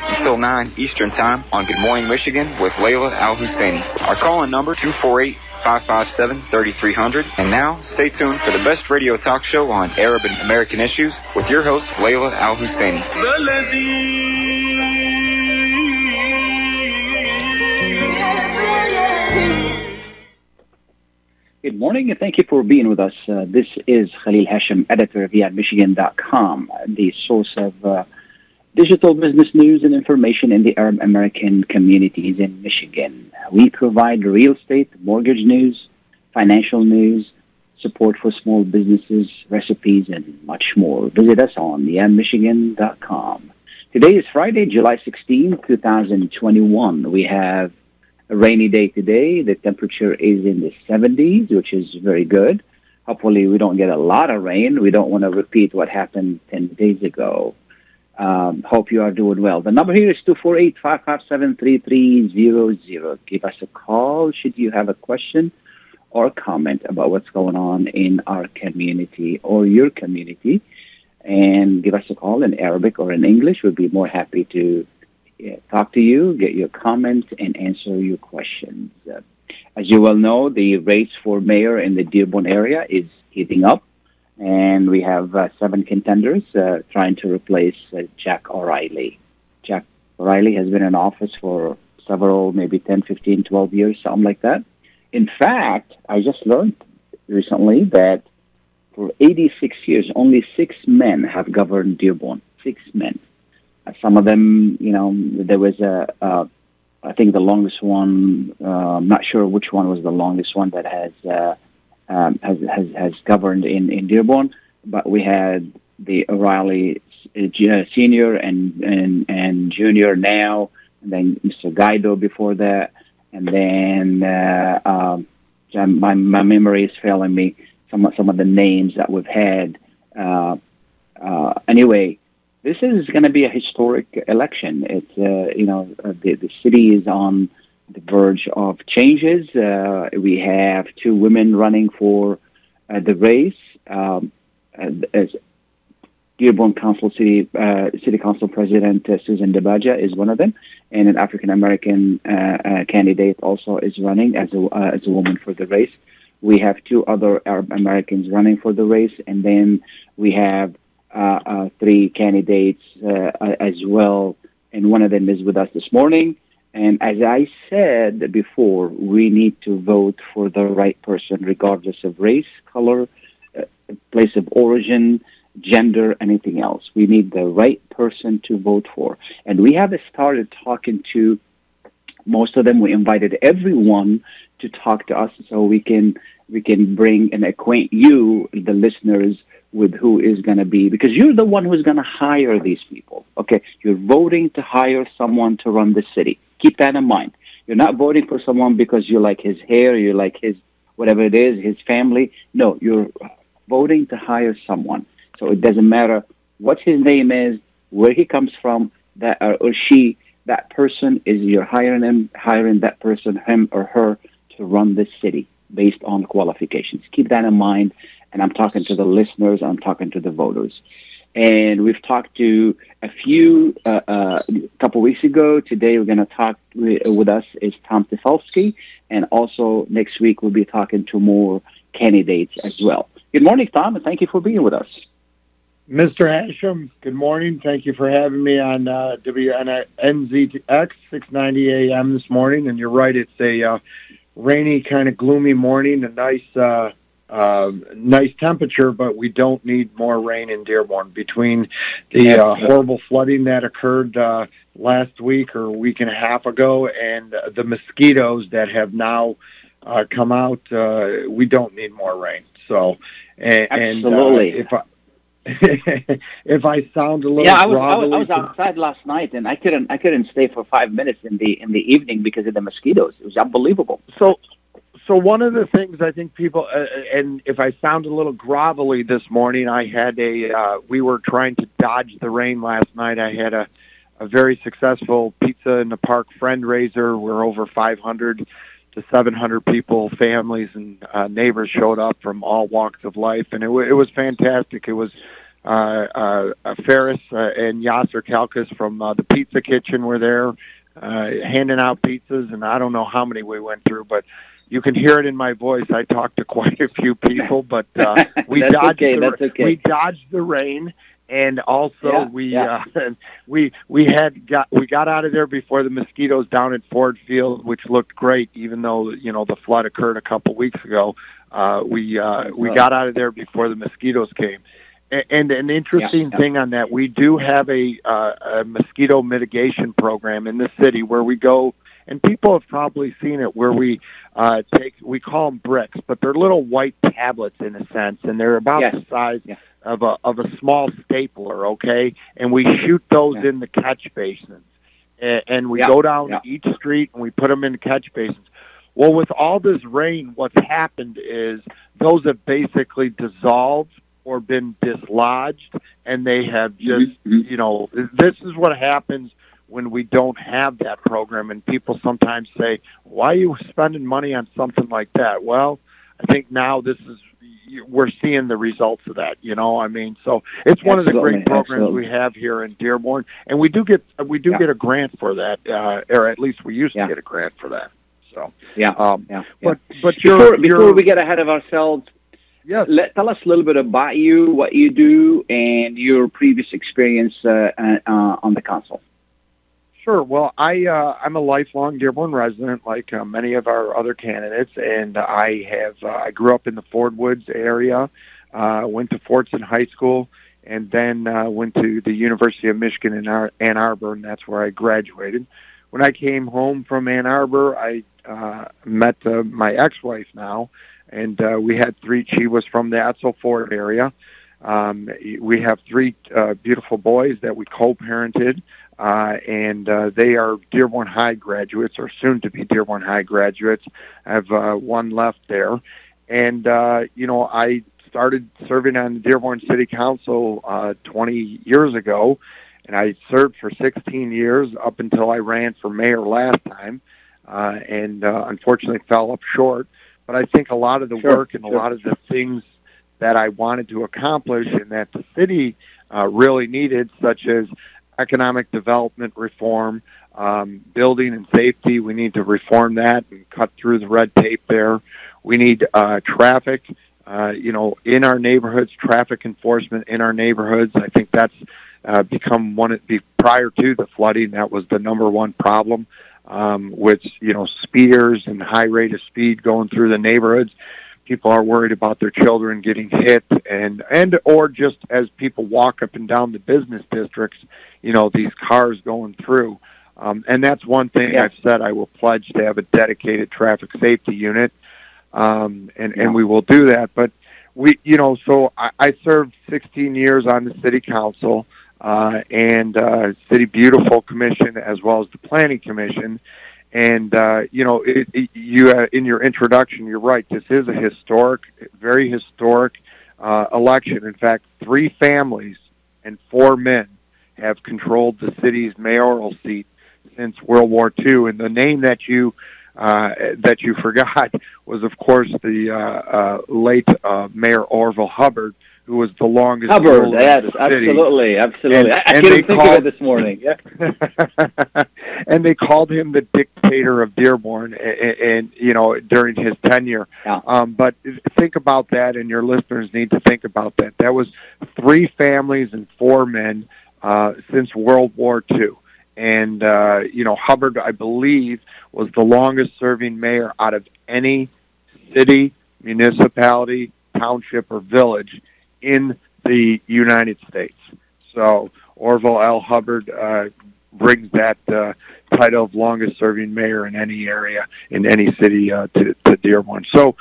until 9 Eastern Time on Good Morning Michigan with Layla Al Husseini. Our call-in number 248 557 3300. And now, stay tuned for the best radio talk show on Arab and American issues with your host, Layla Al Husseini. Good morning and thank you for being with us. Uh, this is Khalil Hashem, editor of YadMichigan.com, the source of uh, digital business news and information in the Arab American communities in Michigan. We provide real estate, mortgage news, financial news, support for small businesses, recipes, and much more. Visit us on YadMichigan.com. Today is Friday, July 16, 2021. We have a rainy day today. The temperature is in the 70s, which is very good. Hopefully, we don't get a lot of rain. We don't want to repeat what happened 10 days ago. Um, hope you are doing well. The number here is 248 557 3300. Give us a call should you have a question or comment about what's going on in our community or your community. And give us a call in Arabic or in English. We'd be more happy to yeah, talk to you, get your comments, and answer your questions. Uh, as you well know, the race for mayor in the Dearborn area is heating up, and we have uh, seven contenders uh, trying to replace uh, Jack O'Reilly. Jack O'Reilly has been in office for several, maybe 10, 15, 12 years, something like that. In fact, I just learned recently that for 86 years, only six men have governed Dearborn. Six men. Some of them, you know, there was a, uh, I think the longest one. Uh, I'm not sure which one was the longest one that has uh, um, has, has has governed in in Dearborn. But we had the O'Reilly uh, senior and and and junior now, and then Mr. Guido before that, and then uh, um, my my memory is failing me. Some some of the names that we've had. Uh, uh, anyway, this is going to be a historic election. It's uh, you know uh, the the city is on the verge of changes. Uh, we have two women running for uh, the race. Um, as Dearborn Council City uh, City Council President Susan Dabaja is one of them, and an African American candidate also is running as a as a woman for the race. We have two other Arab Americans running for the race, and then we have uh, uh, three candidates uh, as well, and one of them is with us this morning. And as I said before, we need to vote for the right person, regardless of race, color, uh, place of origin, gender, anything else. We need the right person to vote for. And we have started talking to most of them. We invited everyone to talk to us so we can we can bring and acquaint you, the listeners, with who is going to be because you're the one who's going to hire these people. Okay, you're voting to hire someone to run the city. Keep that in mind. You're not voting for someone because you like his hair, you like his whatever it is, his family. No, you're voting to hire someone. So it doesn't matter what his name is, where he comes from, that or she. That person is you're hiring him, hiring that person, him or her, to run the city based on qualifications. Keep that in mind and I'm talking to the listeners, I'm talking to the voters. And we've talked to a few uh, uh, a couple weeks ago. Today we're going to talk with, us is Tom Tafelski, and also next week we'll be talking to more candidates as well. Good morning, Tom, and thank you for being with us. Mr. Hashem, good morning. Thank you for having me on uh, WNZK 690 AM this morning. And you're right, it's a uh, rainy, kind of gloomy morning, a nice uh, uh, nice temperature, but we don't need more rain in Dearborn. Between the uh, horrible flooding that occurred uh, last week or a week and a half ago and the mosquitoes that have now uh, come out, uh, we don't need more rain. So, and, absolutely. And, uh, if I, if I sound a little yeah, I was, I was, I was outside last night and I couldn't I couldn't stay for five minutes in the in the evening because of the mosquitoes. It was unbelievable. so so one of the things I think people uh, and if I sound a little grovelly this morning, I had a uh, we were trying to dodge the rain last night. I had a a very successful pizza in the park friend raiser. We're over 500 to 700 people, families and uh, neighbors showed up from all walks of life, and it, w- it was fantastic. It was uh, uh, uh, Ferris uh, and Yasser Kalkas from uh, the Pizza Kitchen were there, uh, handing out pizzas, and I don't know how many we went through, but you can hear it in my voice. I talked to quite a few people, but uh, we dodged okay, the, that's okay. we dodged the rain, and also Yeah, we yeah. uh, we we had got we got out of there before the mosquitoes down at Ford Field, which looked great, even though you know the flood occurred a couple weeks ago. Uh, we uh, we got out of there before the mosquitoes came. A- And an interesting yeah. thing on that, we do have a, uh, a mosquito mitigation program in the city where we go, and people have probably seen it, where we uh, take, we call them bricks, but they're little white tablets in a sense, and they're about Yes. the size Yeah. of a of a small stapler, okay? And we shoot those Yeah. in the catch basins, and, and we Yeah, go down yeah. each street and we put them in the catch basins. Well, with all this rain, what's happened is those have basically dissolved or been dislodged, and they have just, Mhm. you know, this is what happens when we don't have that program. And people sometimes say, "Why are you spending money on something like that?" Well, I think now this is we're seeing the results of that. You know, I mean, so it's one of the great programs absolutely. we have here in Dearborn, and we do get we do Yeah. get a grant for that, uh, or at least we used Yeah. to get a grant for that. So, Yeah. um, Yeah. yeah. but but you're, Before, before we get ahead of ourselves, yes, let, tell us a little bit about you, what you do, and your previous experience uh, uh, uh, on the council. Sure. Well, I uh, I'm a lifelong Dearborn resident, like uh, many of our other candidates, and I have uh, I grew up in the Ford Woods area, uh, went to Fordson High School, and then uh, went to the University of Michigan in Ar- Ann Arbor, and that's where I graduated. When I came home from Ann Arbor, I uh, met uh, my ex-wife now, and uh, we had three. She was from the Edsel Ford area. Um, we have three uh, beautiful boys that we co-parented uh, and uh, they are Dearborn High graduates or soon to be Dearborn High graduates. I have uh, one left there, and uh, you know I started serving on the Dearborn City Council uh, 20 years ago, and I served for 16 years up until I ran for mayor last time, uh, and uh, unfortunately fell up short. But I think a lot of the Sure, work and a lot of the things that I wanted to accomplish and that the city uh, really needed, such as economic development reform, um, building and safety. We need to reform that and cut through the red tape there. We need uh, traffic, uh, you know, in our neighborhoods, traffic enforcement in our neighborhoods. I think that's uh, become one of the prior to the flooding. That was the number one problem um, with you know speeders and high rate of speed going through the neighborhoods people are worried about their children getting hit and and or just as people walk up and down the business districts you know these cars going through um, and that's one thing Yeah. I've said I will pledge to have a dedicated traffic safety unit um, and Yeah. and we will do that but we you know so I, I served 16 years on the city council uh, and uh, city beautiful commission as well as the planning commission and uh, you know, it, it, you uh, in your introduction, you're right. This is a historic, very historic uh, election. In fact, three families and four men have controlled the city's mayoral seat since World War II. And the name that you uh, that you forgot was, of course, the uh, uh, late uh, Mayor Orville Hubbard, who was the longest Hubbard, yes, in the city. absolutely, absolutely. And- I, I couldn't think of it this morning. Yeah. and they called him the dictator of Dearborn, and, and you know during his tenure. Yeah. Um, but think about that, and your listeners need to think about that. That was three families and four men uh, since World War II, and uh, you know Hubbard, I believe, was the longest-serving mayor out of any city, municipality, township, or village in the United States. So Orville L. Hubbard uh, brings that uh, title of longest serving mayor in any area in any city uh, to, to Dearborn. So,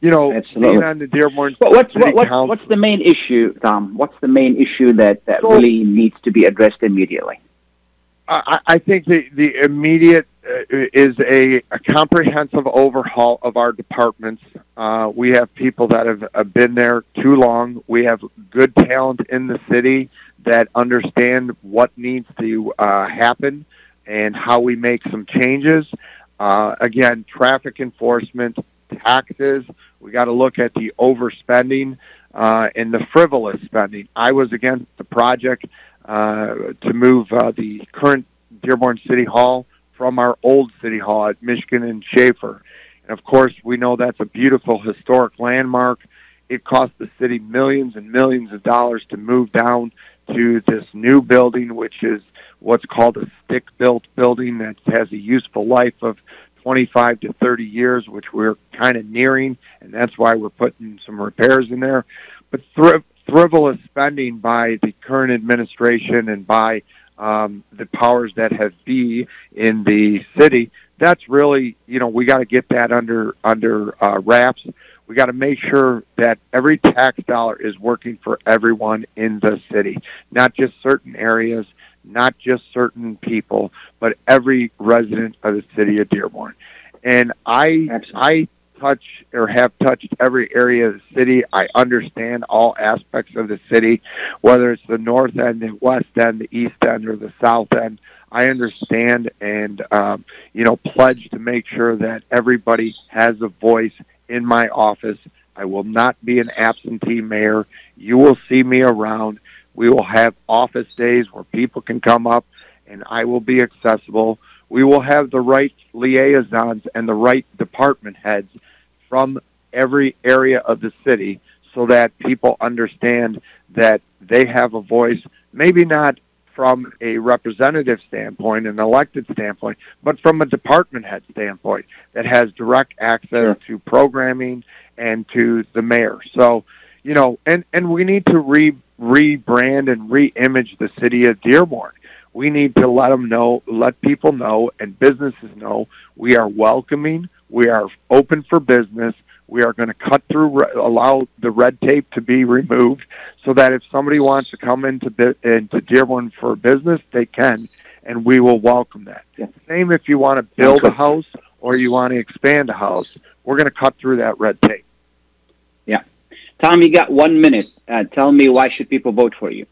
you know, Absolutely. being on the Dearborn What, what's what, what, Council, what's the main issue, Tom? What's the main issue that, that So- really needs to be addressed immediately? I, I think the, the immediate uh, is a, a comprehensive overhaul of our departments. Uh, we have people that have, have been there too long. We have good talent in the city that understand what needs to uh, happen and how we make some changes. Uh, again, traffic enforcement, taxes. We got to look at the overspending uh, and the frivolous spending. I was against the project uh, to move uh, the current Dearborn City Hall from our old City Hall at Michigan and Schaefer. And of course, we know that's a beautiful historic landmark. It cost the city millions and millions of dollars to move down to this new building, which is what's called a stick built building that has a useful life of 25 to 30 years, which we're kind of nearing, and that's why we're putting some repairs in there. But thri- frivolous spending by the current administration and by um, the powers that have be in the city, that's really, you know, we got to get that under under uh, wraps. We got to make sure that every tax dollar is working for everyone in the city, not just certain areas, not just certain people, but every resident of the city of Dearborn. And I, Absolutely. I touch or have touched every area of the city. I understand all aspects of the city, whether it's the north end, the west end, the east end, or the south end. I understand and um, you know pledge to make sure that everybody has a voice in my office. I will not be an absentee mayor. You will see me around. We will have office days where people can come up and I will be accessible. We will have the right liaisons and the right department heads from every area of the city so that people understand that they have a voice, maybe not from a representative standpoint, an elected standpoint, but from a department head standpoint that has direct access Sure. to programming and to the mayor. So, you know, and, and we need to re rebrand and re-image the city of Dearborn. We need to let them know, let people know, and businesses know we are welcoming, we are open for business. We are going to cut through, allow the red tape to be removed, so that if somebody wants to come into into Dearborn for business, they can, and we will welcome that. Yeah. Same if you want to build a house or you want to expand a house, we're going to cut through that red tape. Tom, you got one minute. Uh, tell me why should people vote for you?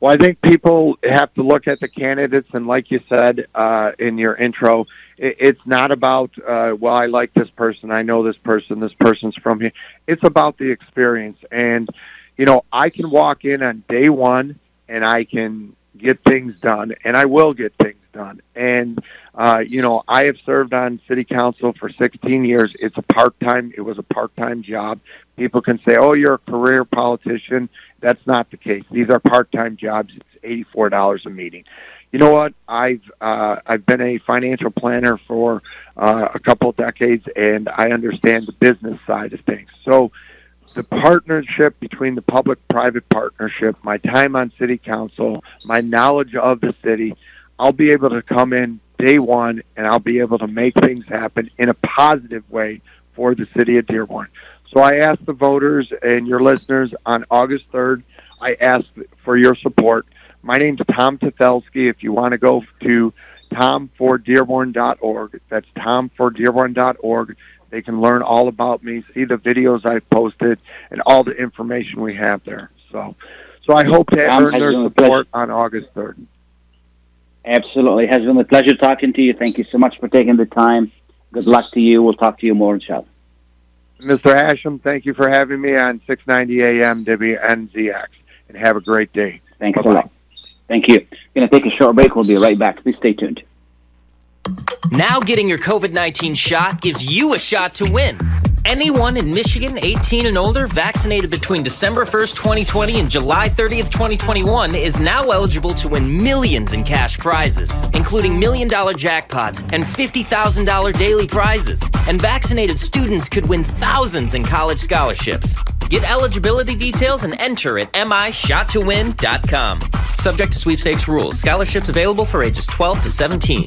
Well, I think people have to look at the candidates, and like you said uh, in your intro, it, it's not about uh, well, I like this person, I know this person, this person's from here. It's about the experience, and you know, I can walk in on day one, and I can get things done, and I will get things done. And uh, you know, I have served on city council for 16 years. It's a part time. It was a part time job. People can say, "Oh, you're a career politician." That's not the case. These are part-time jobs. It's eighty-four dollars a meeting. You know what? I've uh, I've been a financial planner for uh, a couple of decades, and I understand the business side of things. So, the partnership between the public-private partnership, my time on city council, my knowledge of the city, I'll be able to come in day one, and I'll be able to make things happen in a positive way for the city of Dearborn. So I ask the voters and your listeners on August 3rd, I ask for your support. My name's Tom Tafelski. If you want to go to tomfordearborn.org, that's tomfordearborn.org. They can learn all about me, see the videos I've posted, and all the information we have there. So, so I hope to earn their support on August 3rd. Absolutely. It has been a pleasure talking to you. Thank you so much for taking the time. Good luck to you. We'll talk to you more, inshallah. Mr. Hashem, thank you for having me on 690 AM WNZK, and have a great day. Thanks Bye-bye. a lot. Thank you. Going to take a short break. We'll be right back. Please stay tuned. Now getting your COVID 19 shot gives you a shot to win. Anyone in Michigan 18 and older vaccinated between December 1st, 2020 and July 30th, 2021 is now eligible to win millions in cash prizes, including million dollar jackpots and $50,000 daily prizes. And vaccinated students could win thousands in college scholarships. Get eligibility details and enter at mishottowin.com. Subject to sweepstakes rules. Scholarships available for ages 12 to 17.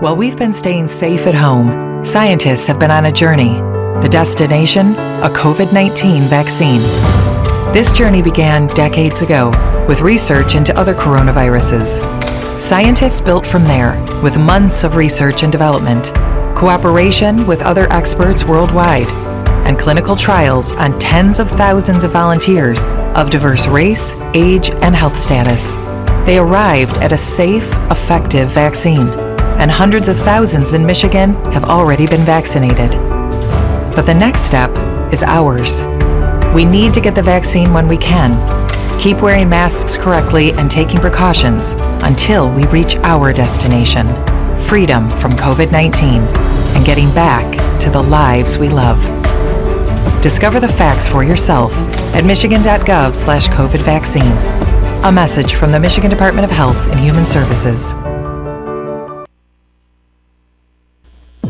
While we've been staying safe at home, scientists have been on a journey. The destination? A COVID 19 vaccine. This journey began decades ago with research into other coronaviruses. Scientists built from there with months of research and development, cooperation with other experts worldwide, and clinical trials on tens of thousands of volunteers of diverse race, age, and health status. They arrived at a safe, effective vaccine and hundreds of thousands in Michigan have already been vaccinated. But the next step is ours. We need to get the vaccine when we can. Keep wearing masks correctly and taking precautions until we reach our destination freedom from COVID 19 and getting back to the lives we love. Discover the facts for yourself at michigan.gov slash COVID vaccine. A message from the Michigan Department of Health and Human Services.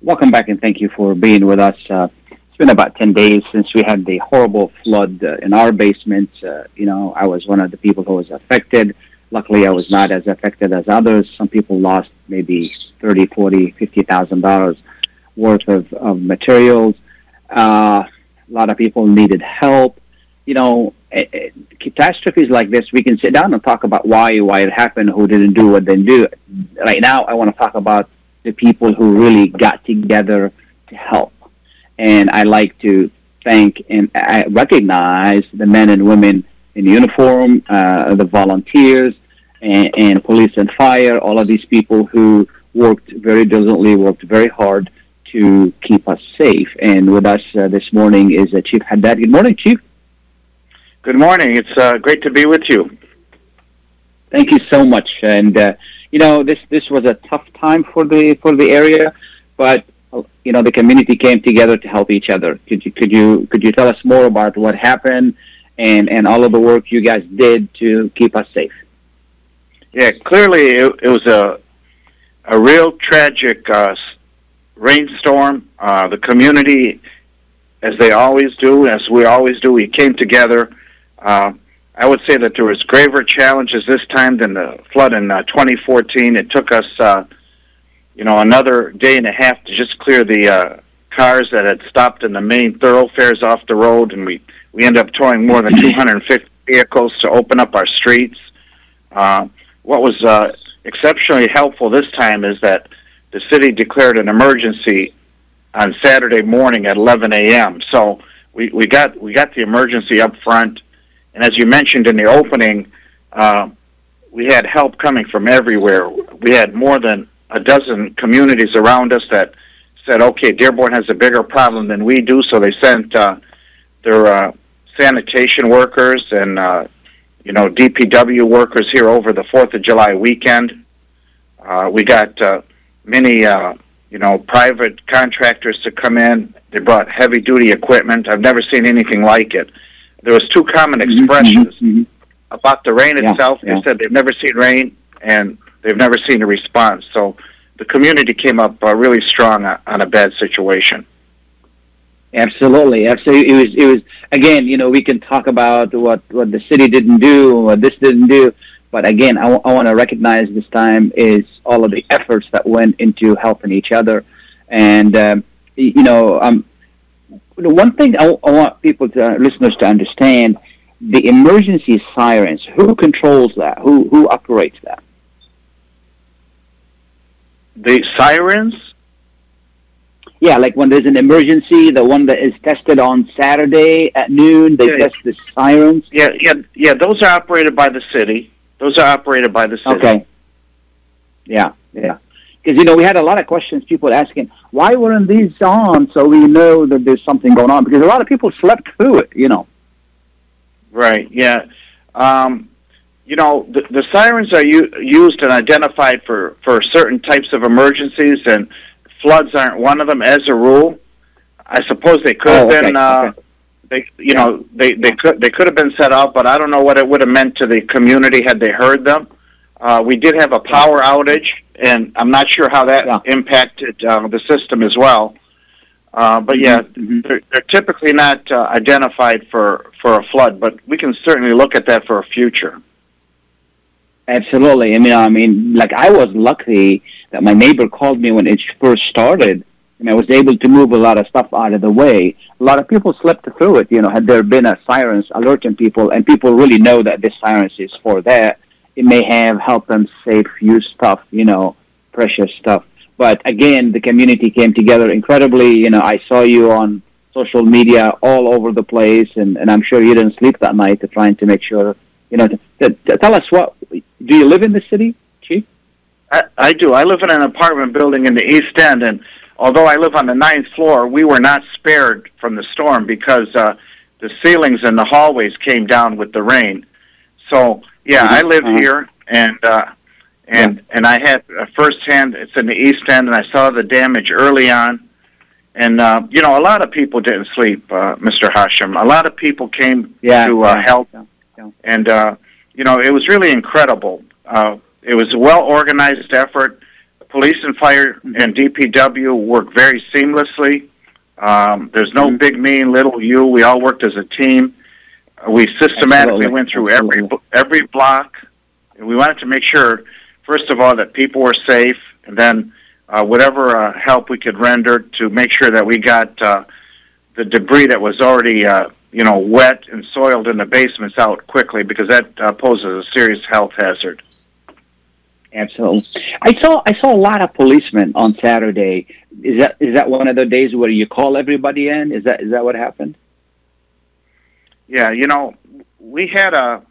Welcome back and thank you for being with us. Uh, it's been about 10 days since we had the horrible flood uh, in our basement. Uh, you know, I was one of the people who was affected. Luckily, I was not as affected as others. Some people lost maybe 30, 40, 50,000 dollars worth of, of materials. Uh, a lot of people needed help. You know, it, it, catastrophes like this, we can sit down and talk about why, why it happened, who didn't do what they do. Right now, I want to talk about the people who really got together to help. And I like to thank and I recognize the men and women in uniform, uh, the volunteers, and, and, police and fire, all of these people who worked very diligently, worked very hard to keep us safe. And with us uh, this morning is uh, Chief Haddad. Good morning, Chief. Good morning. It's uh, great to be with you. Thank you so much. And uh, you know, this this was a tough time for the for the area, but you know, the community came together to help each other. Could you could you could you tell us more about what happened and and all of the work you guys did to keep us safe? Yeah, clearly it, it was a a real tragic uh, rainstorm. Uh, the community, as they always do, as we always do, we came together. Uh, I would say that there was graver challenges this time than the flood in uh, 2014. It took us, uh, you know, another day and a half to just clear the uh, cars that had stopped in the main thoroughfares off the road, and we we ended up towing more than 250 vehicles to open up our streets. Uh, what was uh, exceptionally helpful this time is that the city declared an emergency on Saturday morning at 11 a.m. So we, we got we got the emergency up front and as you mentioned in the opening, uh, we had help coming from everywhere. We had more than a dozen communities around us that said, okay, Dearborn has a bigger problem than we do, so they sent uh, their uh, sanitation workers and, uh, you know, DPW workers here over the 4th of July weekend. Uh, we got uh, many, uh, you know, private contractors to come in. They brought heavy duty equipment. I've never seen anything like it there was two common mm-hmm, expressions mm-hmm. about the rain yeah, itself. Yeah. They said they've never seen rain and they've never seen a response. So the community came up uh, really strong on, on a bad situation. Absolutely, absolutely. It was, it was again. You know, we can talk about what what the city didn't do, what this didn't do, but again, I, w- I want to recognize this time is all of the efforts that went into helping each other, and um, you know, um, one thing I, I want people to uh, listeners to understand: the emergency sirens. Who controls that? Who who operates that? The sirens. Yeah, like when there's an emergency, the one that is tested on Saturday at noon, they Yeah. test the sirens. Yeah, yeah, yeah. Those are operated by the city. Those are operated by the city. Okay. Yeah, yeah. Because you know we had a lot of questions, people asking why weren't these on, so we know that there's something going on. Because a lot of people slept through it, you know. Right. Yeah. Um, you know, the, the sirens are u- used and identified for for certain types of emergencies, and floods aren't one of them. As a rule, I suppose they could have Oh, okay, been. Uh, okay. They, you know, they they could they could have been set up, but I don't know what it would have meant to the community had they heard them. Uh, we did have a power outage, and I'm not sure how that Yeah. impacted uh, the system as well. Uh, but yeah, Mhm. they're, they're typically not uh, identified for, for a flood, but we can certainly look at that for a future. Absolutely. I mean, I mean, like I was lucky that my neighbor called me when it first started, and I was able to move a lot of stuff out of the way. A lot of people slept through it. You know, had there been a sirens alerting people, and people really know that this sirens is for that, it may have helped them save few stuff. You know, precious stuff. But again, the community came together incredibly. You know, I saw you on social media all over the place, and, and I'm sure you didn't sleep that night to trying to make sure. You know, to, to, to tell us what do you live in the city, Chief? I, I do. I live in an apartment building in the East End, and although I live on the ninth floor, we were not spared from the storm because uh, the ceilings and the hallways came down with the rain. So yeah, I live here, and uh, and and I had uh, firsthand. It's in the East End, and I saw the damage early on. And uh, you know, a lot of people didn't sleep, uh, Mr. Hashem. A lot of people came Yeah, to uh, yeah, help, yeah, yeah. and uh, you know, it was really incredible. Uh, it was a well organized effort. Police and fire Mm-hmm. and DPW work very seamlessly. Um, there's no Mhm. big me, little you. We all worked as a team. We systematically Absolutely. went through every every block. We wanted to make sure, first of all, that people were safe, and then uh, whatever uh, help we could render to make sure that we got uh, the debris that was already, uh, you know, wet and soiled in the basements out quickly, because that uh, poses a serious health hazard. Absolutely. I saw I saw a lot of policemen on Saturday. Is that is that one of the days where you call everybody in? Is that is that what happened? Yeah, you know, we had a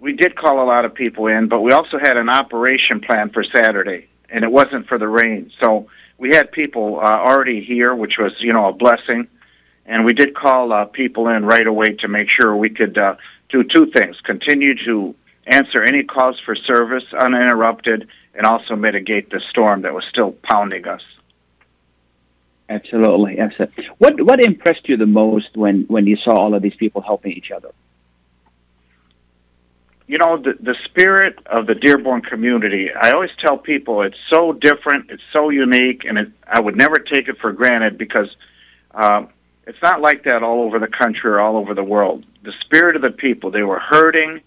we did call a lot of people in, but we also had an operation plan for Saturday, and it wasn't for the rain. So we had people uh, already here, which was you know a blessing, and we did call uh, people in right away to make sure we could uh, do two things: continue to answer any calls for service uninterrupted, and also mitigate the storm that was still pounding us. Absolutely, absolutely. What what impressed you the most when when you saw all of these people helping each other? you know the the spirit of the Dearborn community. I always tell people it's so different, it's so unique, and it, I would never take it for granted because um, it's not like that all over the country or all over the world. The spirit of the people. They were hurting.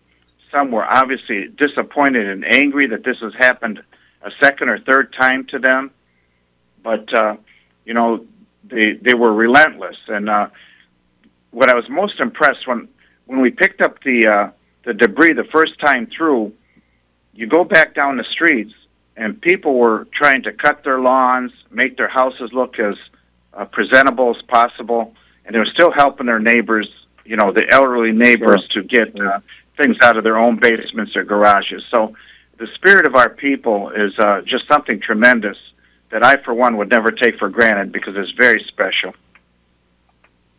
Some were obviously disappointed and angry that this has happened a second or third time to them, but uh, you know they they were relentless. And uh, what I was most impressed when when we picked up the uh, the debris the first time through, you go back down the streets, and people were trying to cut their lawns, make their houses look as uh, presentable as possible, and they were still helping their neighbors, you know, the elderly neighbors, to get uh, things out of their own basements or garages. So the spirit of our people is uh, just something tremendous that I, for one, would never take for granted because it's very special.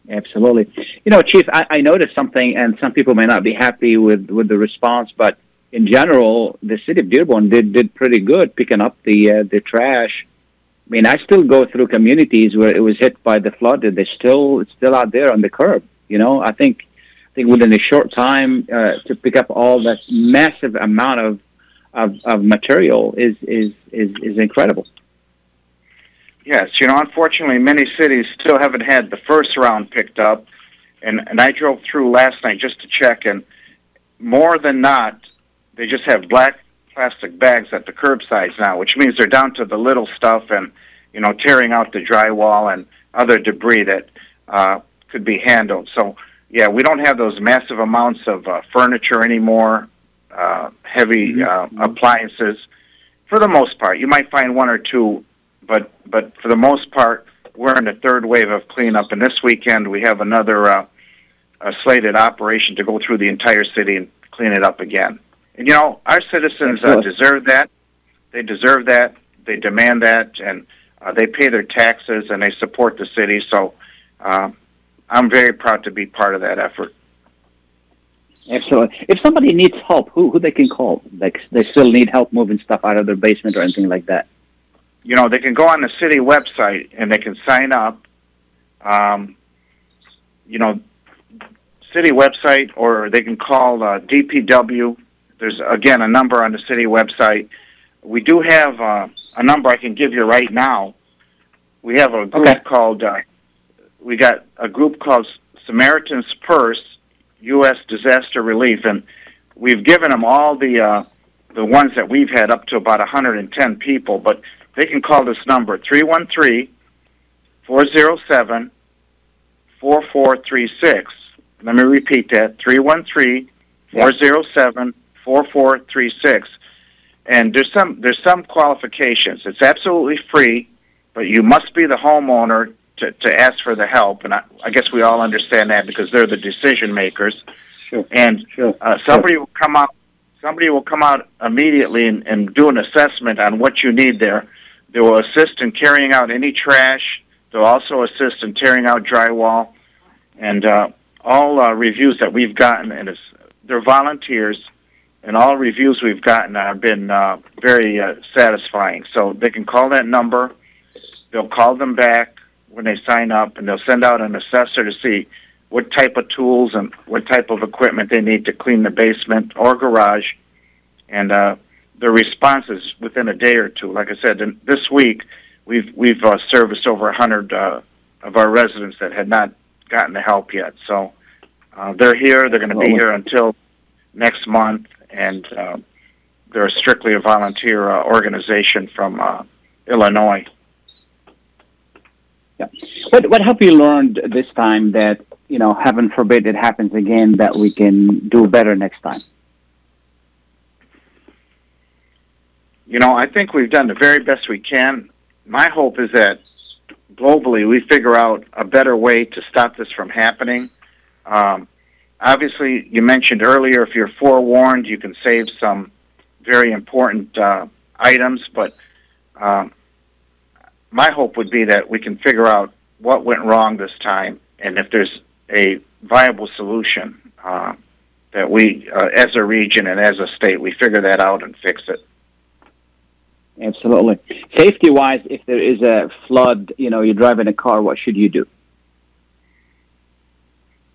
Absolutely. You know, Chief, I, I noticed something, and some people may not be happy with, with the response, but in general, the city of Dearborn did did pretty good picking up the uh, the trash. I mean, I still go through communities where it was hit by the flood, and they still it's still out there on the curb. You know, I think I think within a short time uh, to pick up all that massive amount of of, of material is, is is is incredible. Yes, you know, unfortunately, many cities still haven't had the first round picked up, and and I drove through last night just to check, and more than not, they just have black plastic bags at the curbsides now, which means they're down to the little stuff and you know tearing out the drywall and other debris that uh, could be handled. So yeah, we don't have those massive amounts of uh, furniture anymore, uh, heavy Mm-hmm. uh, appliances. For the most part, you might find one or two, but but for the most part, we're in the third wave of cleanup. And this weekend, we have another uh, a slated operation to go through the entire city and clean it up again. And you know, our citizens uh, deserve that. They deserve that. They demand that, and uh, they pay their taxes and they support the city. So. Uh, I'm very proud to be part of that effort. Absolutely. If somebody needs help, who who they can call? Like they still need help moving stuff out of their basement or anything like that. You know, they can go on the city website and they can sign up. Um, you know, city website, or they can call uh, DPW. There's again a number on the city website. We do have uh, a number I can give you right now. We have a group Okay. called. Uh, we got a group called Samaritan's Purse, U.S. Disaster Relief, and we've given them all the uh, the ones that we've had up to about 110 people. But they can call this number 313 407 4436. Let me repeat that 313 407 4436. And there's some there's some qualifications. It's absolutely free, but you must be the homeowner to, to ask for the help. And I, I guess we all understand that because they're the decision makers. Sure. And Sure. uh, somebody will come out. Somebody will come out immediately and, and do an assessment on what you need there. They will assist in carrying out any trash. They'll also assist in tearing out drywall, and uh, all uh, reviews that we've gotten, and it's, they're volunteers, and all reviews we've gotten have been uh, very uh, satisfying. So they can call that number. They'll call them back when they sign up, and they'll send out an assessor to see what type of tools and what type of equipment they need to clean the basement or garage. And uh, their responses within a day or two. Like I said, and this week we've we've uh, serviced over a hundred uh, of our residents that had not gotten the help yet. So uh, they're here. They're going to be here until next month, and uh, they're strictly a volunteer uh, organization from uh, Illinois. What what have you learned this time that you know, heaven forbid it happens again, that we can do better next time? You know, I think we've done the very best we can. My hope is that globally we figure out a better way to stop this from happening. Um, obviously, you mentioned earlier if you're forewarned, you can save some very important uh, items, but um, my hope would be that we can figure out what went wrong this time and if there's a viable solution uh, that we, uh, as a region and as a state, we figure that out and fix it. Absolutely. Safety wise, if there is a flood, you know, you're driving a car, what should you do?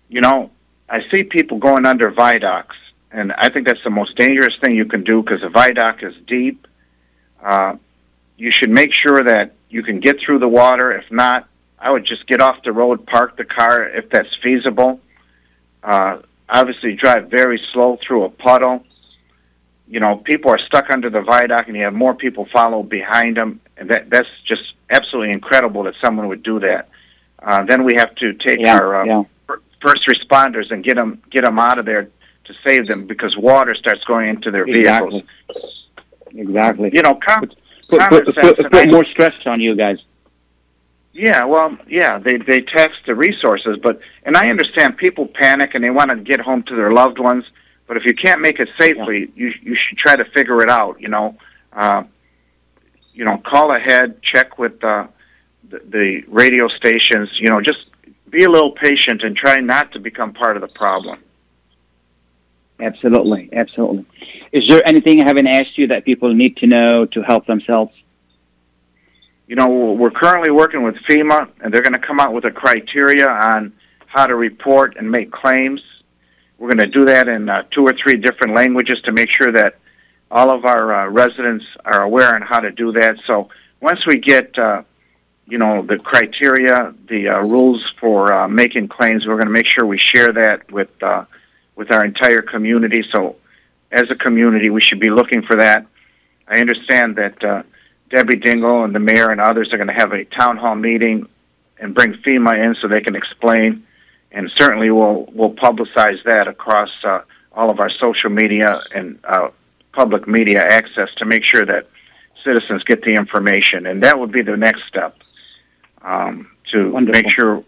you know, I see people going under viaducts, and I think that's the most dangerous thing you can do because the viaduct is deep. Uh, you should make sure that you can get through the water. If not, I would just get off the road, park the car if that's feasible. Uh, obviously, drive very slow through a puddle. You know, people are stuck under the viaduct, and you have more people follow behind them, and that that's just absolutely incredible that someone would do that. Uh, then we have to take Yeah, our uh, yeah. first responders and get them get them out of there to save them because water starts going into their vehicles. Exactly. Exactly. You know, com- Put, put, sense. put, put more stress on you guys. yeah, well, yeah, they they tax the resources, but and I understand people panic and they want to get home to their loved ones, but if you can't make it safely, you you should try to figure it out. You know, uh, you know, call ahead, check with uh, the, the radio stations. You know, just be a little patient and try not to become part of the problem. Absolutely. Absolutely. Is there anything I haven't asked you that people need to know to help themselves? you know, we're currently working with FEMA, and they're going to come out with a criteria on how to report and make claims. We're going to do that in uh, two or three different languages to make sure that all of our uh, residents are aware on how to do that. So once we get, uh, you know, the criteria, the uh, rules for uh, making claims. We're going to make sure we share that with uh, with our entire community. So, as a community, we should be looking for that. I understand that uh, Debbie Dingell and the mayor and others are going to have a town hall meeting and bring FEMA in so they can explain. And certainly, we'll we'll publicize that across uh, all of our social media and uh, public media access to make sure that citizens get the information. And that would be the next step um, to Wonderful. make sure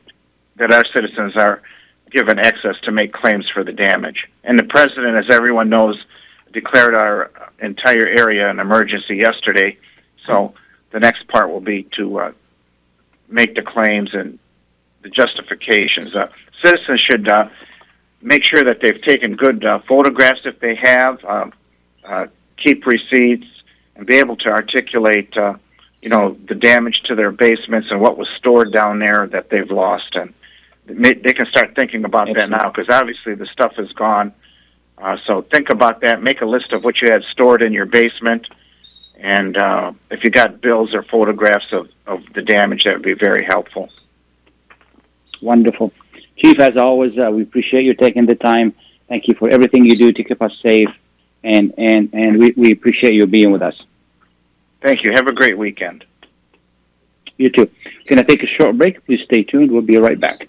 that our citizens are given access to make claims for the damage. And the president, as everyone knows, declared our entire area an emergency yesterday. So the next part will be to uh, make the claims and the justifications. Uh, citizens should uh, make sure that they've taken good uh, photographs if they have, uh, uh, keep receipts, and be able to articulate, uh, you know, the damage to their basements and what was stored down there that they've lost. And they they can start thinking about that now because obviously the stuff is gone. Uh, so think about that. Make a list of what you had stored in your basement. And uh, if you got bills or photographs of, of the damage, that would be very helpful. Wonderful. Chief, as always, uh, we appreciate you taking the time. Thank you for everything you do to keep us safe, and, and, and we, we appreciate you being with us. Thank you. Have a great weekend. You too. Going to take a short break. Please stay tuned. We'll be right back.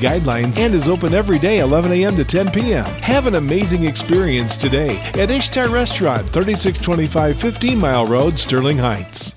guidelines and is open every day 11 a.m. to 10 p.m. Have an amazing experience today at Ishtar Restaurant, 3625 15 Mile Road, Sterling Heights.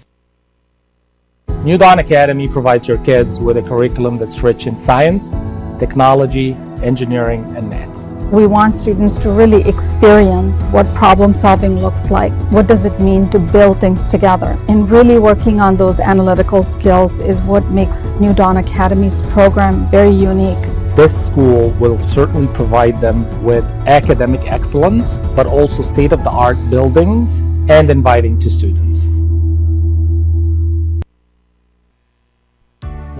New Dawn Academy provides your kids with a curriculum that's rich in science, technology, engineering, and math. We want students to really experience what problem solving looks like. What does it mean to build things together? And really working on those analytical skills is what makes New Dawn Academy's program very unique. This school will certainly provide them with academic excellence, but also state of the art buildings and inviting to students.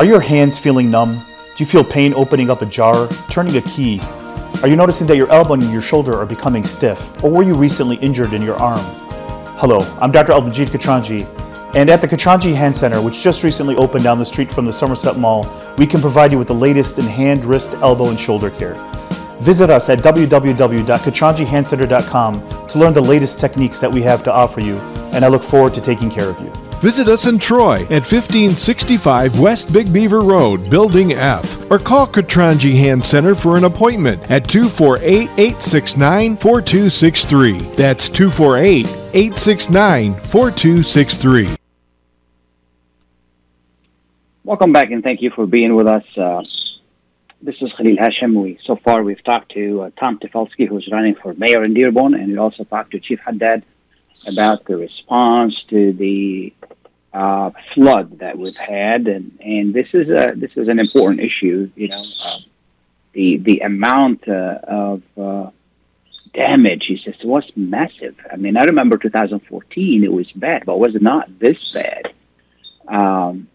Are your hands feeling numb? Do you feel pain opening up a jar, turning a key? Are you noticing that your elbow and your shoulder are becoming stiff? Or were you recently injured in your arm? Hello, I'm Dr. Albajit Katranji, and at the Katranji Hand Center, which just recently opened down the street from the Somerset Mall, we can provide you with the latest in hand, wrist, elbow, and shoulder care. Visit us at www.katranjihandcenter.com to learn the latest techniques that we have to offer you, and I look forward to taking care of you. Visit us in Troy at 1565 West Big Beaver Road, Building F, or call Katranji Hand Center for an appointment at 248 869 4263. That's 248 869 4263. Welcome back, and thank you for being with us. Uh, this is Khalil Hashem. We, so far, we've talked to uh, Tom Tafelski, who's running for mayor in Dearborn, and we also talked to Chief Haddad about the response to the uh, flood that we've had, and, and this is a this is an important issue. You know, uh, the the amount uh, of uh, damage is just was massive. I mean, I remember 2014; it was bad, but was not this bad. um,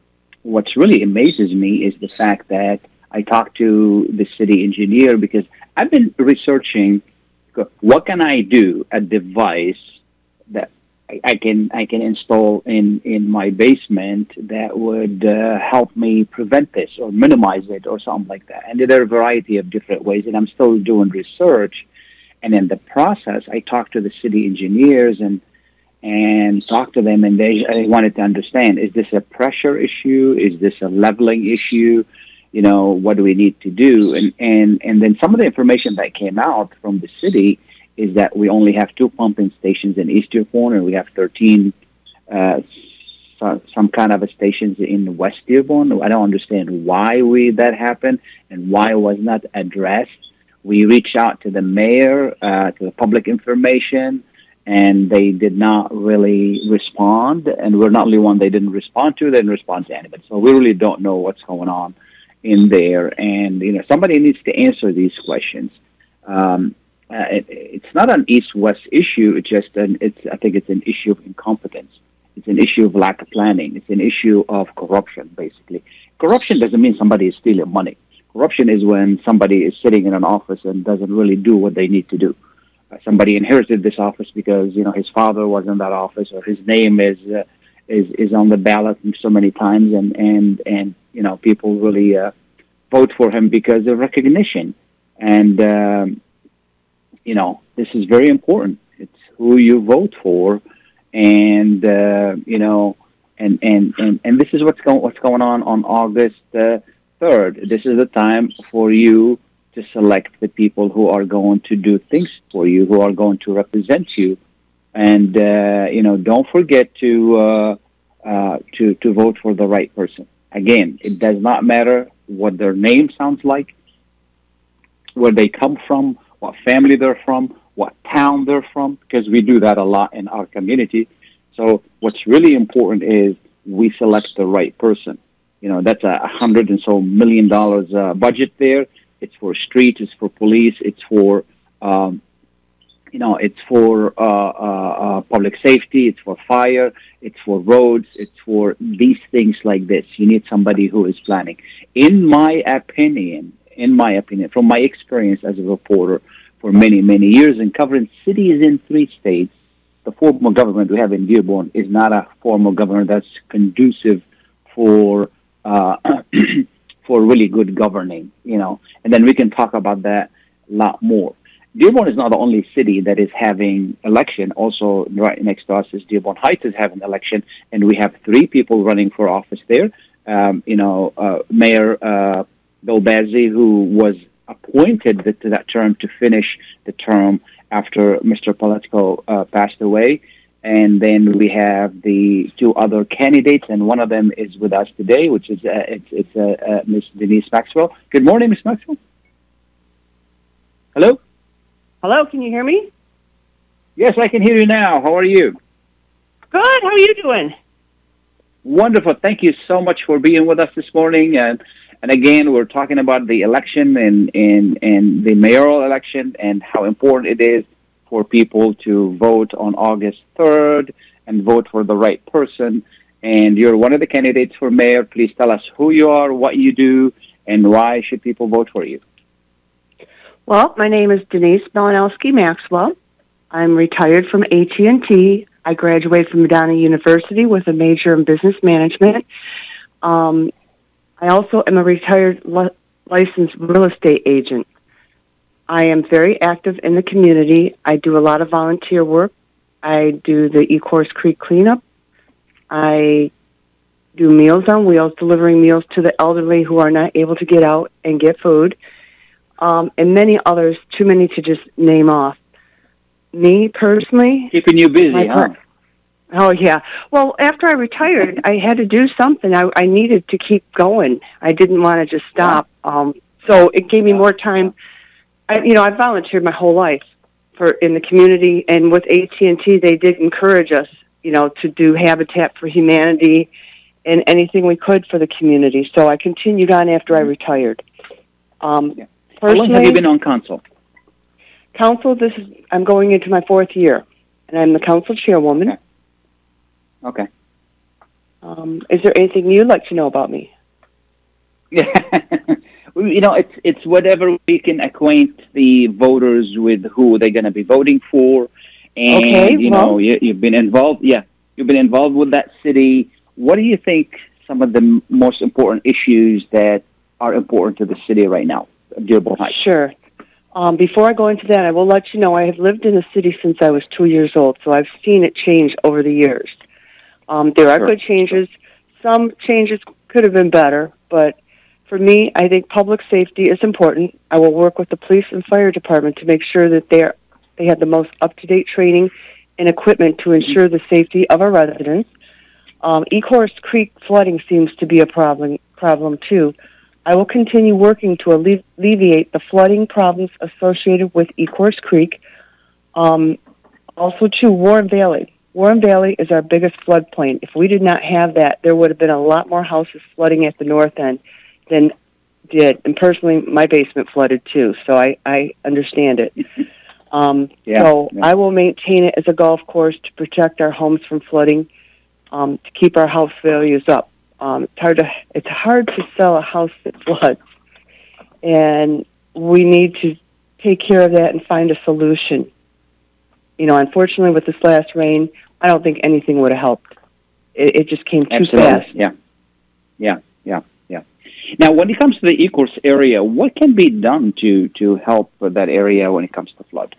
what's really amazes me is the fact that I talked to the city engineer because I've been researching what can I do a device that I can I can install in in my basement that would uh, help me prevent this or minimize it or something like that. And there are a variety of different ways, and I'm still doing research. And in the process, I talked to the city engineers and and talked to them, and they, wanted to understand: is this a pressure issue? Is this a leveling issue? You know, what do we need to do? And and and then some of the information that came out from the city is that we only have two pumping stations in East Dearborn, and we have 13 uh, so, some kind of stations in West Dearborn. I don't understand why we that happened and why it was not addressed. We reached out to the mayor, uh, to the public information, and they did not really respond. And we're not the only one they didn't respond to. They didn't respond to anybody. So we really don't know what's going on in there. And you know, somebody needs to answer these questions. Um, uh, it, it's not an east-west issue. It's just an. It's. I think it's an issue of incompetence. It's an issue of lack of planning. It's an issue of corruption, basically. Corruption doesn't mean somebody is stealing money. Corruption is when somebody is sitting in an office and doesn't really do what they need to do. Uh, somebody inherited this office because you know his father was in that office or his name is uh, is is on the ballot so many times, and and and you know people really uh, vote for him because of recognition. And um, you know, this is very important. It's who you vote for, and uh, you know, and, and and and this is what's going what's going on on August uh, third. Uh, this is the time for you to select the people who are going to do things for you, who are going to represent you, and uh, you know, don't forget to uh, uh, to to vote for the right person. Again, it does not matter what their name sounds like, where they come from, what family they're from, what town they're from, because we do that a lot in our community. So what's really important is we select the right person. You know, that's a hundred and so million dollars uh, budget there. It's for streets, it's for police, it's for, um, you know, it's for uh, uh, uh public safety, it's for fire, it's for roads, it's for these things like this. You need somebody who is planning. In my opinion, in my opinion, from my experience as a reporter for many, many years and covering cities in three states, the form of government we have in Dearborn is not a form of government that's conducive for uh, for really good governing, you know. And then we can talk about that a lot more. Dearborn is not the only city that is having election. Also, right next to us is Dearborn Heights is having election, and we have three people running for office there. Um, you know, uh, Mayor uh, Bill Bazzi, who was appointed to that term to finish the term after Mr. Paletko uh, passed away. And then we have the two other candidates, and one of them is with us today, which is uh, it's, it's uh, uh Miss Denise Maxwell. Good morning, Miss Maxwell. Hello. Hello. Can you hear me? Yes, I can hear you now. How are you? Good. How are you doing? Wonderful. Thank you so much for being with us this morning, and and again, we're talking about the election and, and, and the mayoral election and how important it is for people to vote on August 3rd and vote for the right person. And you're one of the candidates for mayor. Please tell us who you are, what you do, and why should people vote for you? Well, my name is Denise Malinowski Maxwell. I'm retired from AT&T. I graduated from Madonna University with a major in business management. Um, I also am a retired li- licensed real estate agent. I am very active in the community. I do a lot of volunteer work. I do the Ecorse Creek cleanup. I do Meals on Wheels, delivering meals to the elderly who are not able to get out and get food, um, and many others, too many to just name off. Me personally, keeping you busy, huh? Oh yeah. Well, after I retired, I had to do something. I, I needed to keep going. I didn't want to just stop. Um, so it gave me more time. I, you know, I volunteered my whole life for in the community, and with AT and T, they did encourage us, you know, to do Habitat for Humanity and anything we could for the community. So I continued on after I retired. Um, yeah. How long have you been on council? Council. This is. I'm going into my fourth year, and I'm the council chairwoman. Okay. Okay. Um, is there anything you'd like to know about me? Yeah, you know, it's it's whatever we can acquaint the voters with who they're going to be voting for, and Okay, you well- know, you, you've been involved. Yeah, you've been involved with that city. What do you think some of the m- most important issues that are important to the city right now, Dearborn Heights? Sure. Um, before I go into that, I will let you know I have lived in the city since I was two years old, so I've seen it change over the years. Um, there are Sure. good changes. Some changes could have been better, but for me, I think public safety is important. I will work with the police and fire department to make sure that they're they have the most up to date training and equipment to ensure the safety of our residents. Um, Ecorse Creek flooding seems to be a problem problem too. I will continue working to alle- alleviate the flooding problems associated with Ecorse Creek. Um, also, to Warren Valley. Warren Valley is our biggest floodplain. If we did not have that, there would have been a lot more houses flooding at the north end than did. And personally, my basement flooded too, so I, I understand it. Um, Yeah, so yeah. I will maintain it as a golf course to protect our homes from flooding, um, to keep our house values up. Um, it's hard to it's hard to sell a house that floods, and we need to take care of that and find a solution. You know, unfortunately, with this last rain, I don't think anything would have helped. It, it just came too Absolutely. fast. Yeah. Yeah. Yeah. Yeah. Now, when it comes to the Ecorse area, what can be done to to help that area when it comes to flood?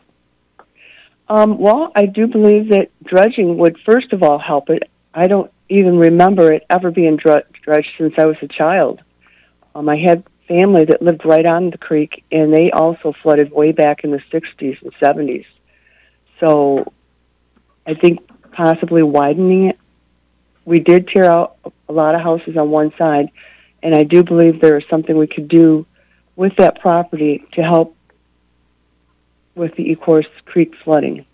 Um, well, I do believe that dredging would first of all help it. I don't even remember it ever being dr- dredged since I was a child. Um, I had family that lived right on the creek, and they also flooded way back in the 60s and 70s. So I think possibly widening it. We did tear out a lot of houses on one side, and I do believe there is something we could do with that property to help with the Ecorse Creek flooding.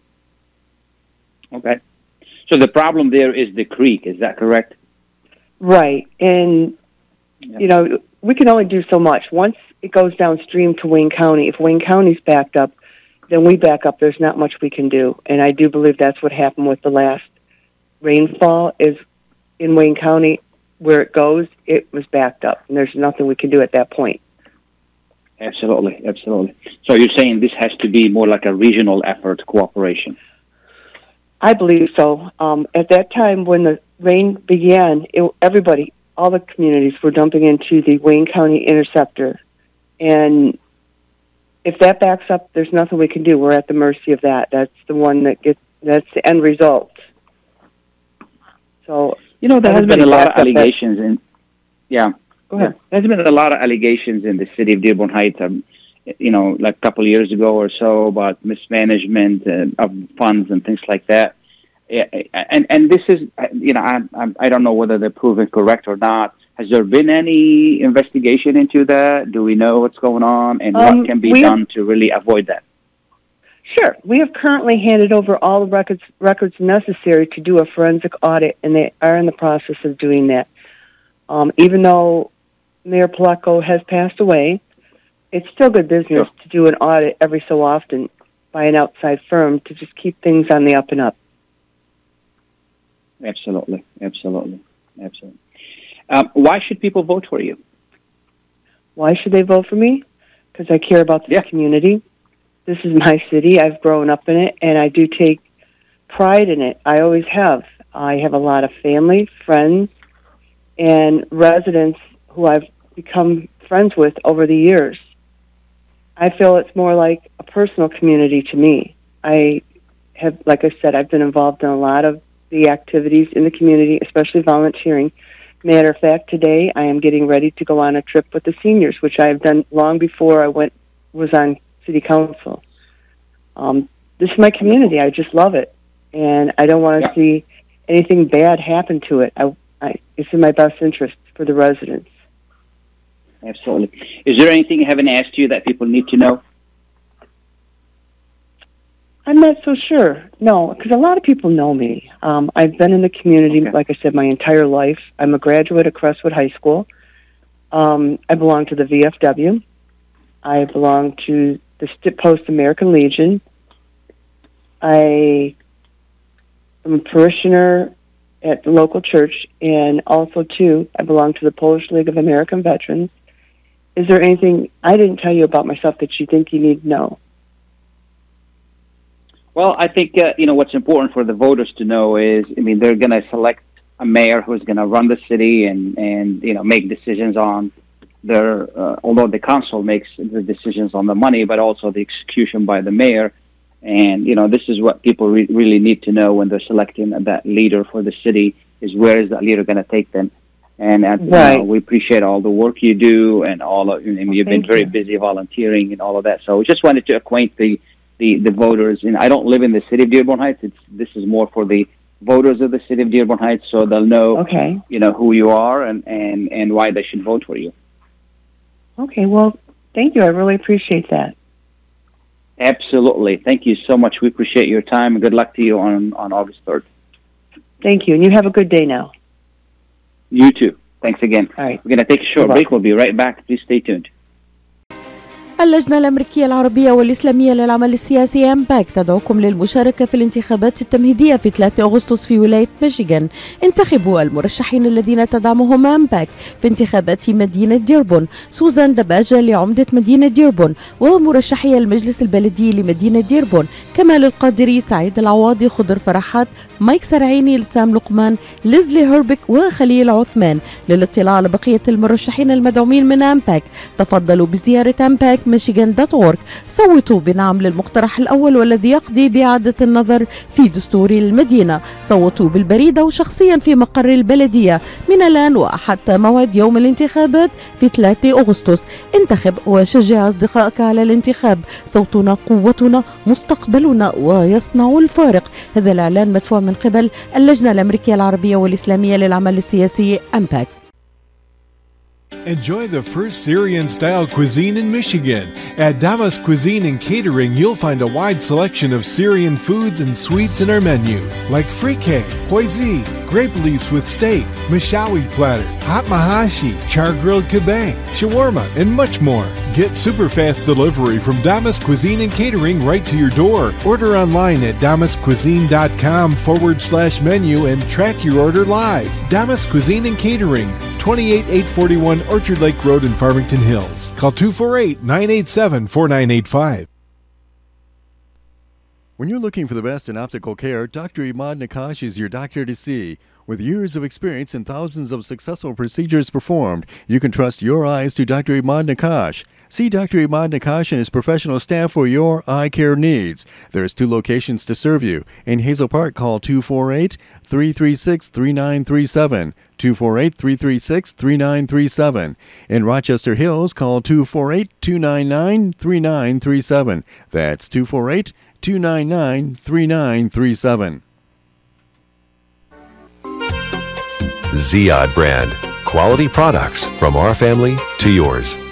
Okay. So the problem there is the creek. Is that correct? Right. And, you know, we can only do so much. Once it goes downstream to Wayne County, if Wayne County's backed up, then we back up. There's not much we can do. And I do believe that's what happened with the last rainfall is in Wayne County, where it goes, it was backed up. And there's nothing we can do at that point. Absolutely. Absolutely. So you're saying this has to be more like a regional effort, cooperation. I believe so. Um, at that time, when the rain began, it, everybody, all the communities were dumping into the Wayne County Interceptor. And if that backs up, there's nothing we can do. We're at the mercy of that. That's the one that gets, that's the end result. So, You know, there has been a lot of that- allegations in. Yeah. Go ahead. There's been a lot of allegations in the city of Dearborn Heights, um, you know, like a couple of years ago or so about mismanagement uh, of funds and things like that. Yeah, And and this is, uh, you know, I I, I don't know whether they're proven correct or not. Has there been any investigation into that? Do we know what's going on and Um, what can be we have- done to really avoid that? Sure. We have currently handed over all the records records necessary to do a forensic audit, and they are in the process of doing that. Um, even though Mayor Paletko has passed away, it's still good business to do an audit every so often by an outside firm to just keep things on the up and up. Absolutely, absolutely, absolutely. Um, why should people vote for you? Why should they vote for me? Because I care about this community. This is my city. I've grown up in it, and I do take pride in it. I always have. I have a lot of family, friends, and residents who I've become friends with over the years. I feel it's more like a personal community to me. I have, like I said, I've been involved in a lot of the activities in the community, especially volunteering. Matter of fact, today I am getting ready to go on a trip with the seniors, which I have done long before I went was on city council. Um, this is my community. I just love it, and I don't want to see anything bad happen to it. I, I, it's in my best interest for the residents. Absolutely. Is there anything I haven't asked you that people need to know? I'm not so sure. No, because a lot of people know me. Um, I've been in the community, like I said, my entire life. I'm a graduate of Crestwood High School. Um, I belong to the VFW. I belong to the St- Post American Legion. I am a parishioner at the local church, and also too, I belong to the Polish League of American Veterans. Is there anything I didn't tell you about myself that you think you need to know? Well, I think uh, you know what's important for the voters to know is, I mean, they're going to select a mayor who's going to run the city and and you know make decisions on their. Uh, although the council makes the decisions on the money, but also the execution by the mayor. And you know, this is what people re- really need to know when they're selecting that leader for the city: is where is that leader going to take them? And, and Right. you know, we appreciate all the work you do and all of. And you've been very you. busy volunteering and all of that. So we just wanted to acquaint the the, the voters. And I don't live in the city of Dearborn Heights. It's this is more for the voters of the city of Dearborn Heights, so they'll know Okay. you know who you are and and and why they should vote for you. Okay. Well, thank you. I really appreciate that. Absolutely. Thank you so much. We appreciate your time. Good luck to you on on August third. Thank you, and you have a good day now. You too. Thanks again. All right. We're gonna take a short break. We'll be right back. Please stay tuned. اللجنة الأمريكية العربية والإسلامية للعمل السياسي أمباك تدعوكم للمشاركة في الانتخابات التمهيدية في 3 أغسطس في ولاية ميشيغان. انتخبوا المرشحين الذين تدعمهم أمباك في انتخابات مدينة ديربون. سوزان دباجة لعمدة مدينة ديربون ومرشحي المجلس البلدي لمدينة ديربون. كمال القادري سعيد العواضي خضر فرحات مايك سرعيني لسام لقمان ليزلي هربك وخليل عثمان. للاطلاع على بقية المرشحين المدعومين من أمباك تفضلوا بزيارة أمباك ميشيغان دوت أورك صوتوا بنعم للمقترح الأول والذي يقضي بإعادة النظر في دستور المدينة صوتوا بالبريدة وشخصيا في مقر البلدية من الآن وحتى موعد يوم الانتخابات في 3 أغسطس انتخب وشجع أصدقائك على الانتخاب صوتنا قوتنا مستقبلنا ويصنع الفارق هذا الإعلان مدفوع من قبل اللجنة الأمريكية العربية والإسلامية للعمل السياسي أمباك Enjoy the first Syrian style cuisine in Michigan. At Damas Cuisine and Catering, you'll find a wide selection of Syrian foods and sweets in our menu, like frike, hoisin, grape leaves with steak, mishawi platter, hot mahashi, char grilled kebab, shawarma, and much more. Get super fast delivery from Damas Cuisine and Catering right to your door. Order online at damascuisine.com forward slash menu and track your order live. Damas Cuisine and Catering, 28841 Orchard Lake Road in Farmington Hills. Call 248 987 4985. When you're looking for the best in optical care, Dr. Imad Nakash is your doctor to see. With years of experience and thousands of successful procedures performed, you can trust your eyes to Dr. Imad Nakash. See Dr. Imad Nakash and his professional staff for your eye care needs. There's two locations to serve you. In Hazel Park, call 248 336 3937. 248 336 3937. In Rochester Hills, call 248 299 3937. That's 248 299 3937. Ziad brand. Quality products from our family to yours.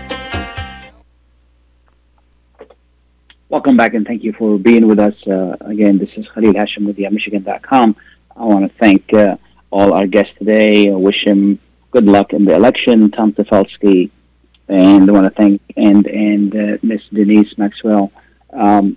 Welcome back and thank you for being with us. Uh, again, this is Khalil Hashim with Michigan.com. I want to thank uh, all our guests today. I wish him good luck in the election, Tom Tafelski, and I want to thank and and uh, Miss Denise Maxwell um,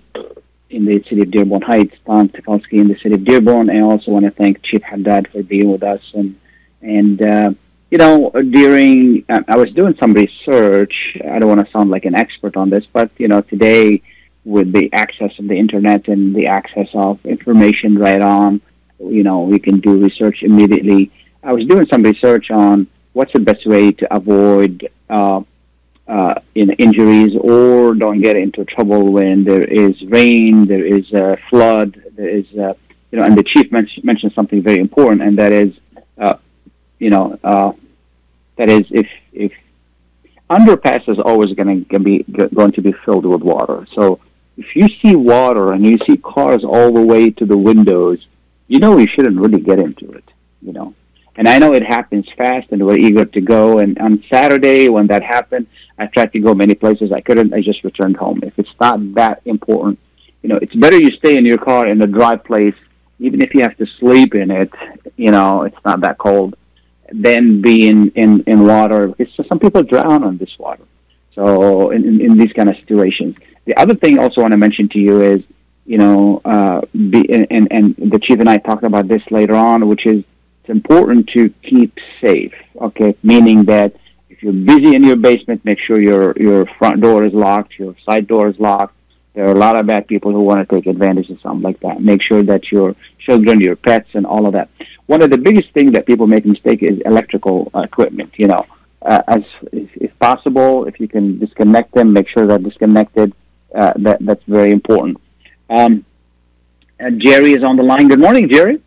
in the city of Dearborn Heights, Tom Tafelski in the city of Dearborn, and I also want to thank Chief Haddad for being with us. And and uh, you know, during I was doing some research. I don't want to sound like an expert on this, but you know, today with the access of the internet and the access of information right on, you know, we can do research immediately. I was doing some research on what's the best way to avoid uh, uh, in injuries or don't get into trouble when there is rain, there is a flood, there is, uh, you know, and the chief men- mentioned something very important, and that is, uh, you know, uh, that is if if underpass is always going to be going to be filled with water. So if you see water and you see cars all the way to the windows, you know you shouldn't really get into it. You know, And I know it happens fast, and we're eager to go. And on Saturday, when that happened, I tried to go many places. I couldn't. I just returned home. If it's not that important, you know, it's better you stay in your car in a dry place, even if you have to sleep in it. You know, it's not that cold. Than be in in in water. Because some people drown on this water. So in, in, in these kind of situations. The other thing also want to mention to you is, you know, uh, be, and, and, the chief and I talked about this later on, which is it's important to keep safe. Okay, meaning that if you're busy in your basement, make sure your your front door is locked, your side door is locked. There are a lot of bad people who want to take advantage of something like that. Make sure that your children, your pets, and all of that. One of the biggest things that people make mistake is electrical equipment. You know, uh, as if, if possible, if you can disconnect them, make sure they're disconnected. Uh, that that's very important. Um, uh, Jerry is on the line. Good morning, Jerry.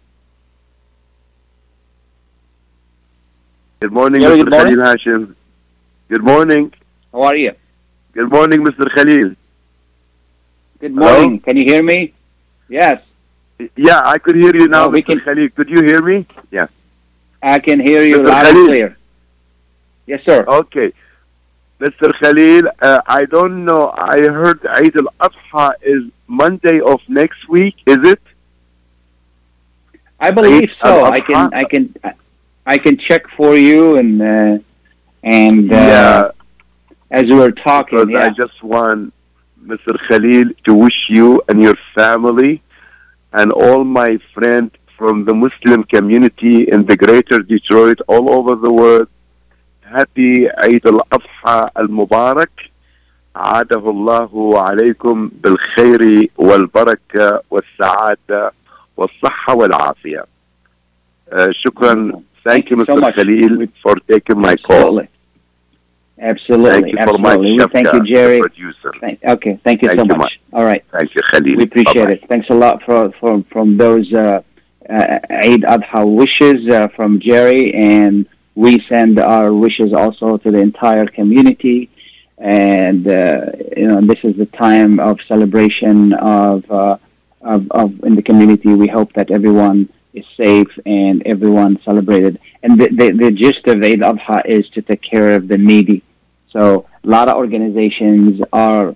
Good morning, Jerry, Mr. good morning. Khalil Hashim. Good morning. How are you? Good morning, Mr. Khalil. Good Hello? morning. Can you hear me? Yes, Yeah, I could hear you now, Oh, Mr. Khalil. Could you hear me? Yeah. I can hear you Mr. loud and clear. Yes, sir. Okay. Mr. Khalil, uh, I don't know. I heard Eid al-Adha is Monday of next week. Is it? I believe Eid so. I can I can I can check for you and uh, and uh, Yeah. as we were talking, Because I just want Mr. Khalil to wish you and your family and all my friends from the Muslim community in the greater Detroit, all over the world, happy Eid al-Adha al-Mubarak. عاده الله عليكم بالخير والبركة والسعادة والصحة والعافية. Uh, شكرا. Thank you, so Mr. much. Khalil, for taking my call. Absolutely. Thank you Absolutely. We thank you, Jerry. producer. Thank, okay. Thank you Thank so you much. much. All right. Thank you, Khalil. We appreciate Bye-bye. it. Thanks a lot for, for from those uh, uh, Eid Adha wishes uh, from Jerry, and we send our wishes also to the entire community. And uh, you know, this is the time of celebration of, uh, of of in the community. We hope that everyone is safe and everyone celebrated. And the, the, the gist of Eid Adha is to take care of the needy. So a lot of organizations are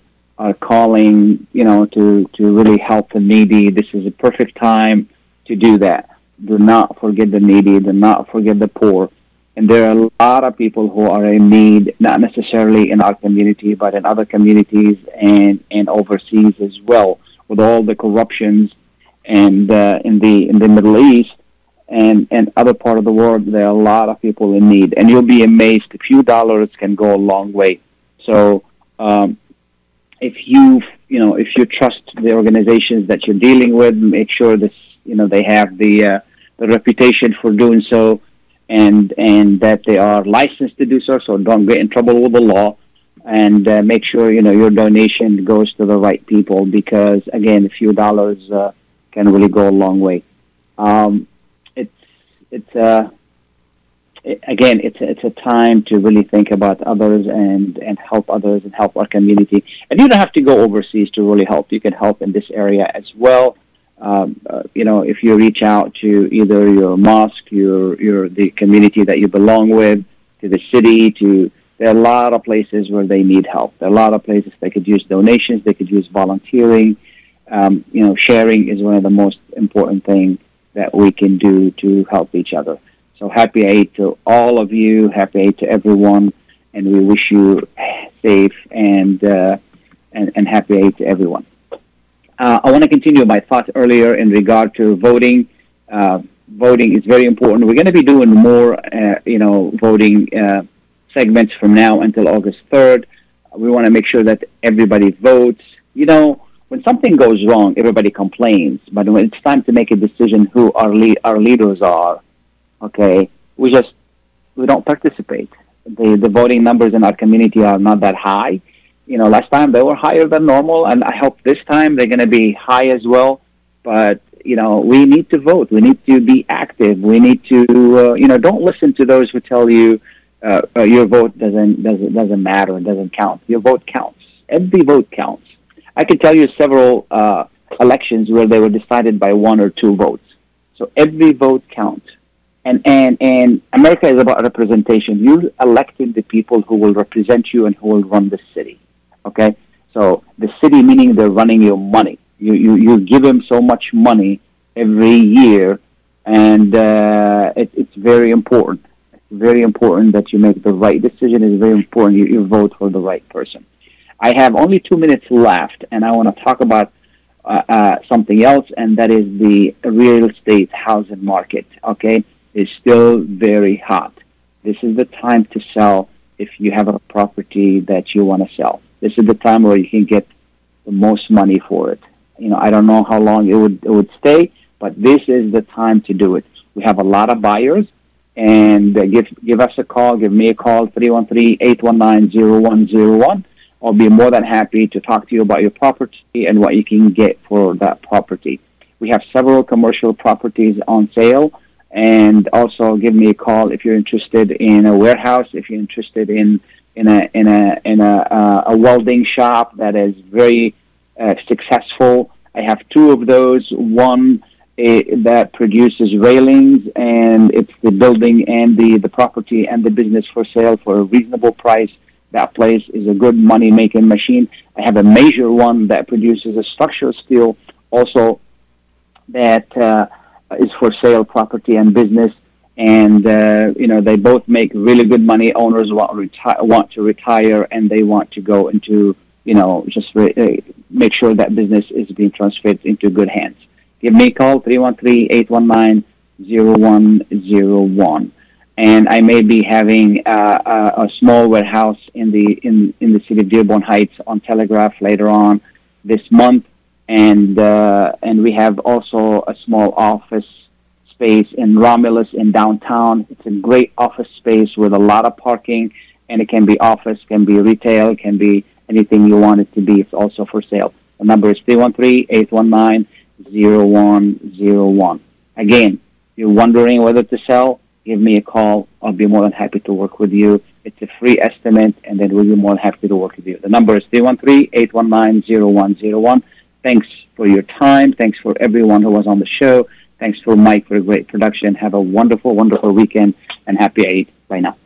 are calling, you know, to, to really help the needy. This is a perfect time to do that. Do not forget the needy. Do not forget the poor. And there are a lot of people who are in need, not necessarily in our community, but in other communities and, and overseas as well, with all the corruptions and uh, in the in the Middle East and and other part of the world, there are a lot of people in need, and you'll be amazed. A few dollars can go a long way. So um, if you you know if you trust the organizations that you're dealing with, make sure this you know they have the uh, the reputation for doing so, and and that they are licensed to do so. So don't get in trouble with the law, and uh, make sure you know your donation goes to the right people because again, a few dollars uh, can really go a long way. Um, it's it's uh, it, again, it's it's a time to really think about others and and help others and help our community. And you don't have to go overseas to really help. You can help in this area as well. Um, uh, you know, if you reach out to either your mosque, your your the community that you belong with, to the city, to there are a lot of places where they need help. There are a lot of places they could use donations. They could use volunteering. Um, you know, sharing is one of the most important things that we can do to help each other. So happy Eid to all of you. Happy Eid to everyone, and we wish you safe and uh, and, and happy Eid to everyone. Uh, I want to continue my thoughts earlier in regard to voting. Uh, voting is very important. We're going to be doing more, uh, you know, voting uh, segments from now until August 3rd. We want to make sure that everybody votes. You know, when something goes wrong, everybody complains. But when it's time to make a decision who our, le- our leaders are, okay, we just, we don't participate. The, the voting numbers in our community are not that high. You know, last time they were higher than normal, and I hope this time they're going to be high as well. But you know, we need to vote. We need to be active. We need to, uh, you know, don't listen to those who tell you uh, uh, your vote doesn't doesn't doesn't matter. It doesn't count. Your vote counts. Every vote counts. I can tell you several uh, elections where they were decided by one or two votes. So every vote counts. And, and, and America is about representation. You're electing the people who will represent you and who will run the city. Okay? So the city, meaning they're running your money. You, you, you give them so much money every year, and uh, it, it's very important. It's very important that you make the right decision. It's very important you, you vote for the right person. I have only two minutes left, and I want to talk about uh, uh, something else, and that is the real estate housing market. Okay, is still very hot. This is the time to sell if you have a property that you want to sell. This is the time where you can get the most money for it. You know, I don't know how long it would it would stay, but this is the time to do it. We have a lot of buyers, and uh, give give us a call. Give me a call 313-819-0101. I'll be more than happy to talk to you about your property and what you can get for that property. We have several commercial properties on sale, and also give me a call if you're interested in a warehouse, if you're interested in in a in a in a, uh, a welding shop that is very uh, successful. I have two of those. One uh, that produces railings, and it's the building and the the property and the business for sale for a reasonable price that place is a good money making machine. I have a major one that produces a structural steel also that uh, is for sale property and business. And uh, you know they both make really good money. Owners want want to retire and they want to go into you know just re- uh, make sure that business is being transferred into good hands. Give me a call 313-819-0101 and I may be having uh, a, a, small warehouse in the in, in the city of Dearborn Heights on Telegraph later on this month, and uh, and we have also a small office space in Romulus in downtown. It's a great office space with a lot of parking, and it can be office, can be retail, can be anything you want it to be. It's also for sale. The number is 313-819-0101. Again, you're wondering whether to sell give me a call. I'll be more than happy to work with you. It's a free estimate, and then we'll be more than happy to work with you. The number is 313-819-0101. Thanks for your time. Thanks for everyone who was on the show. Thanks for Mike for a great production. Have a wonderful, wonderful weekend, and happy Eid. Bye now.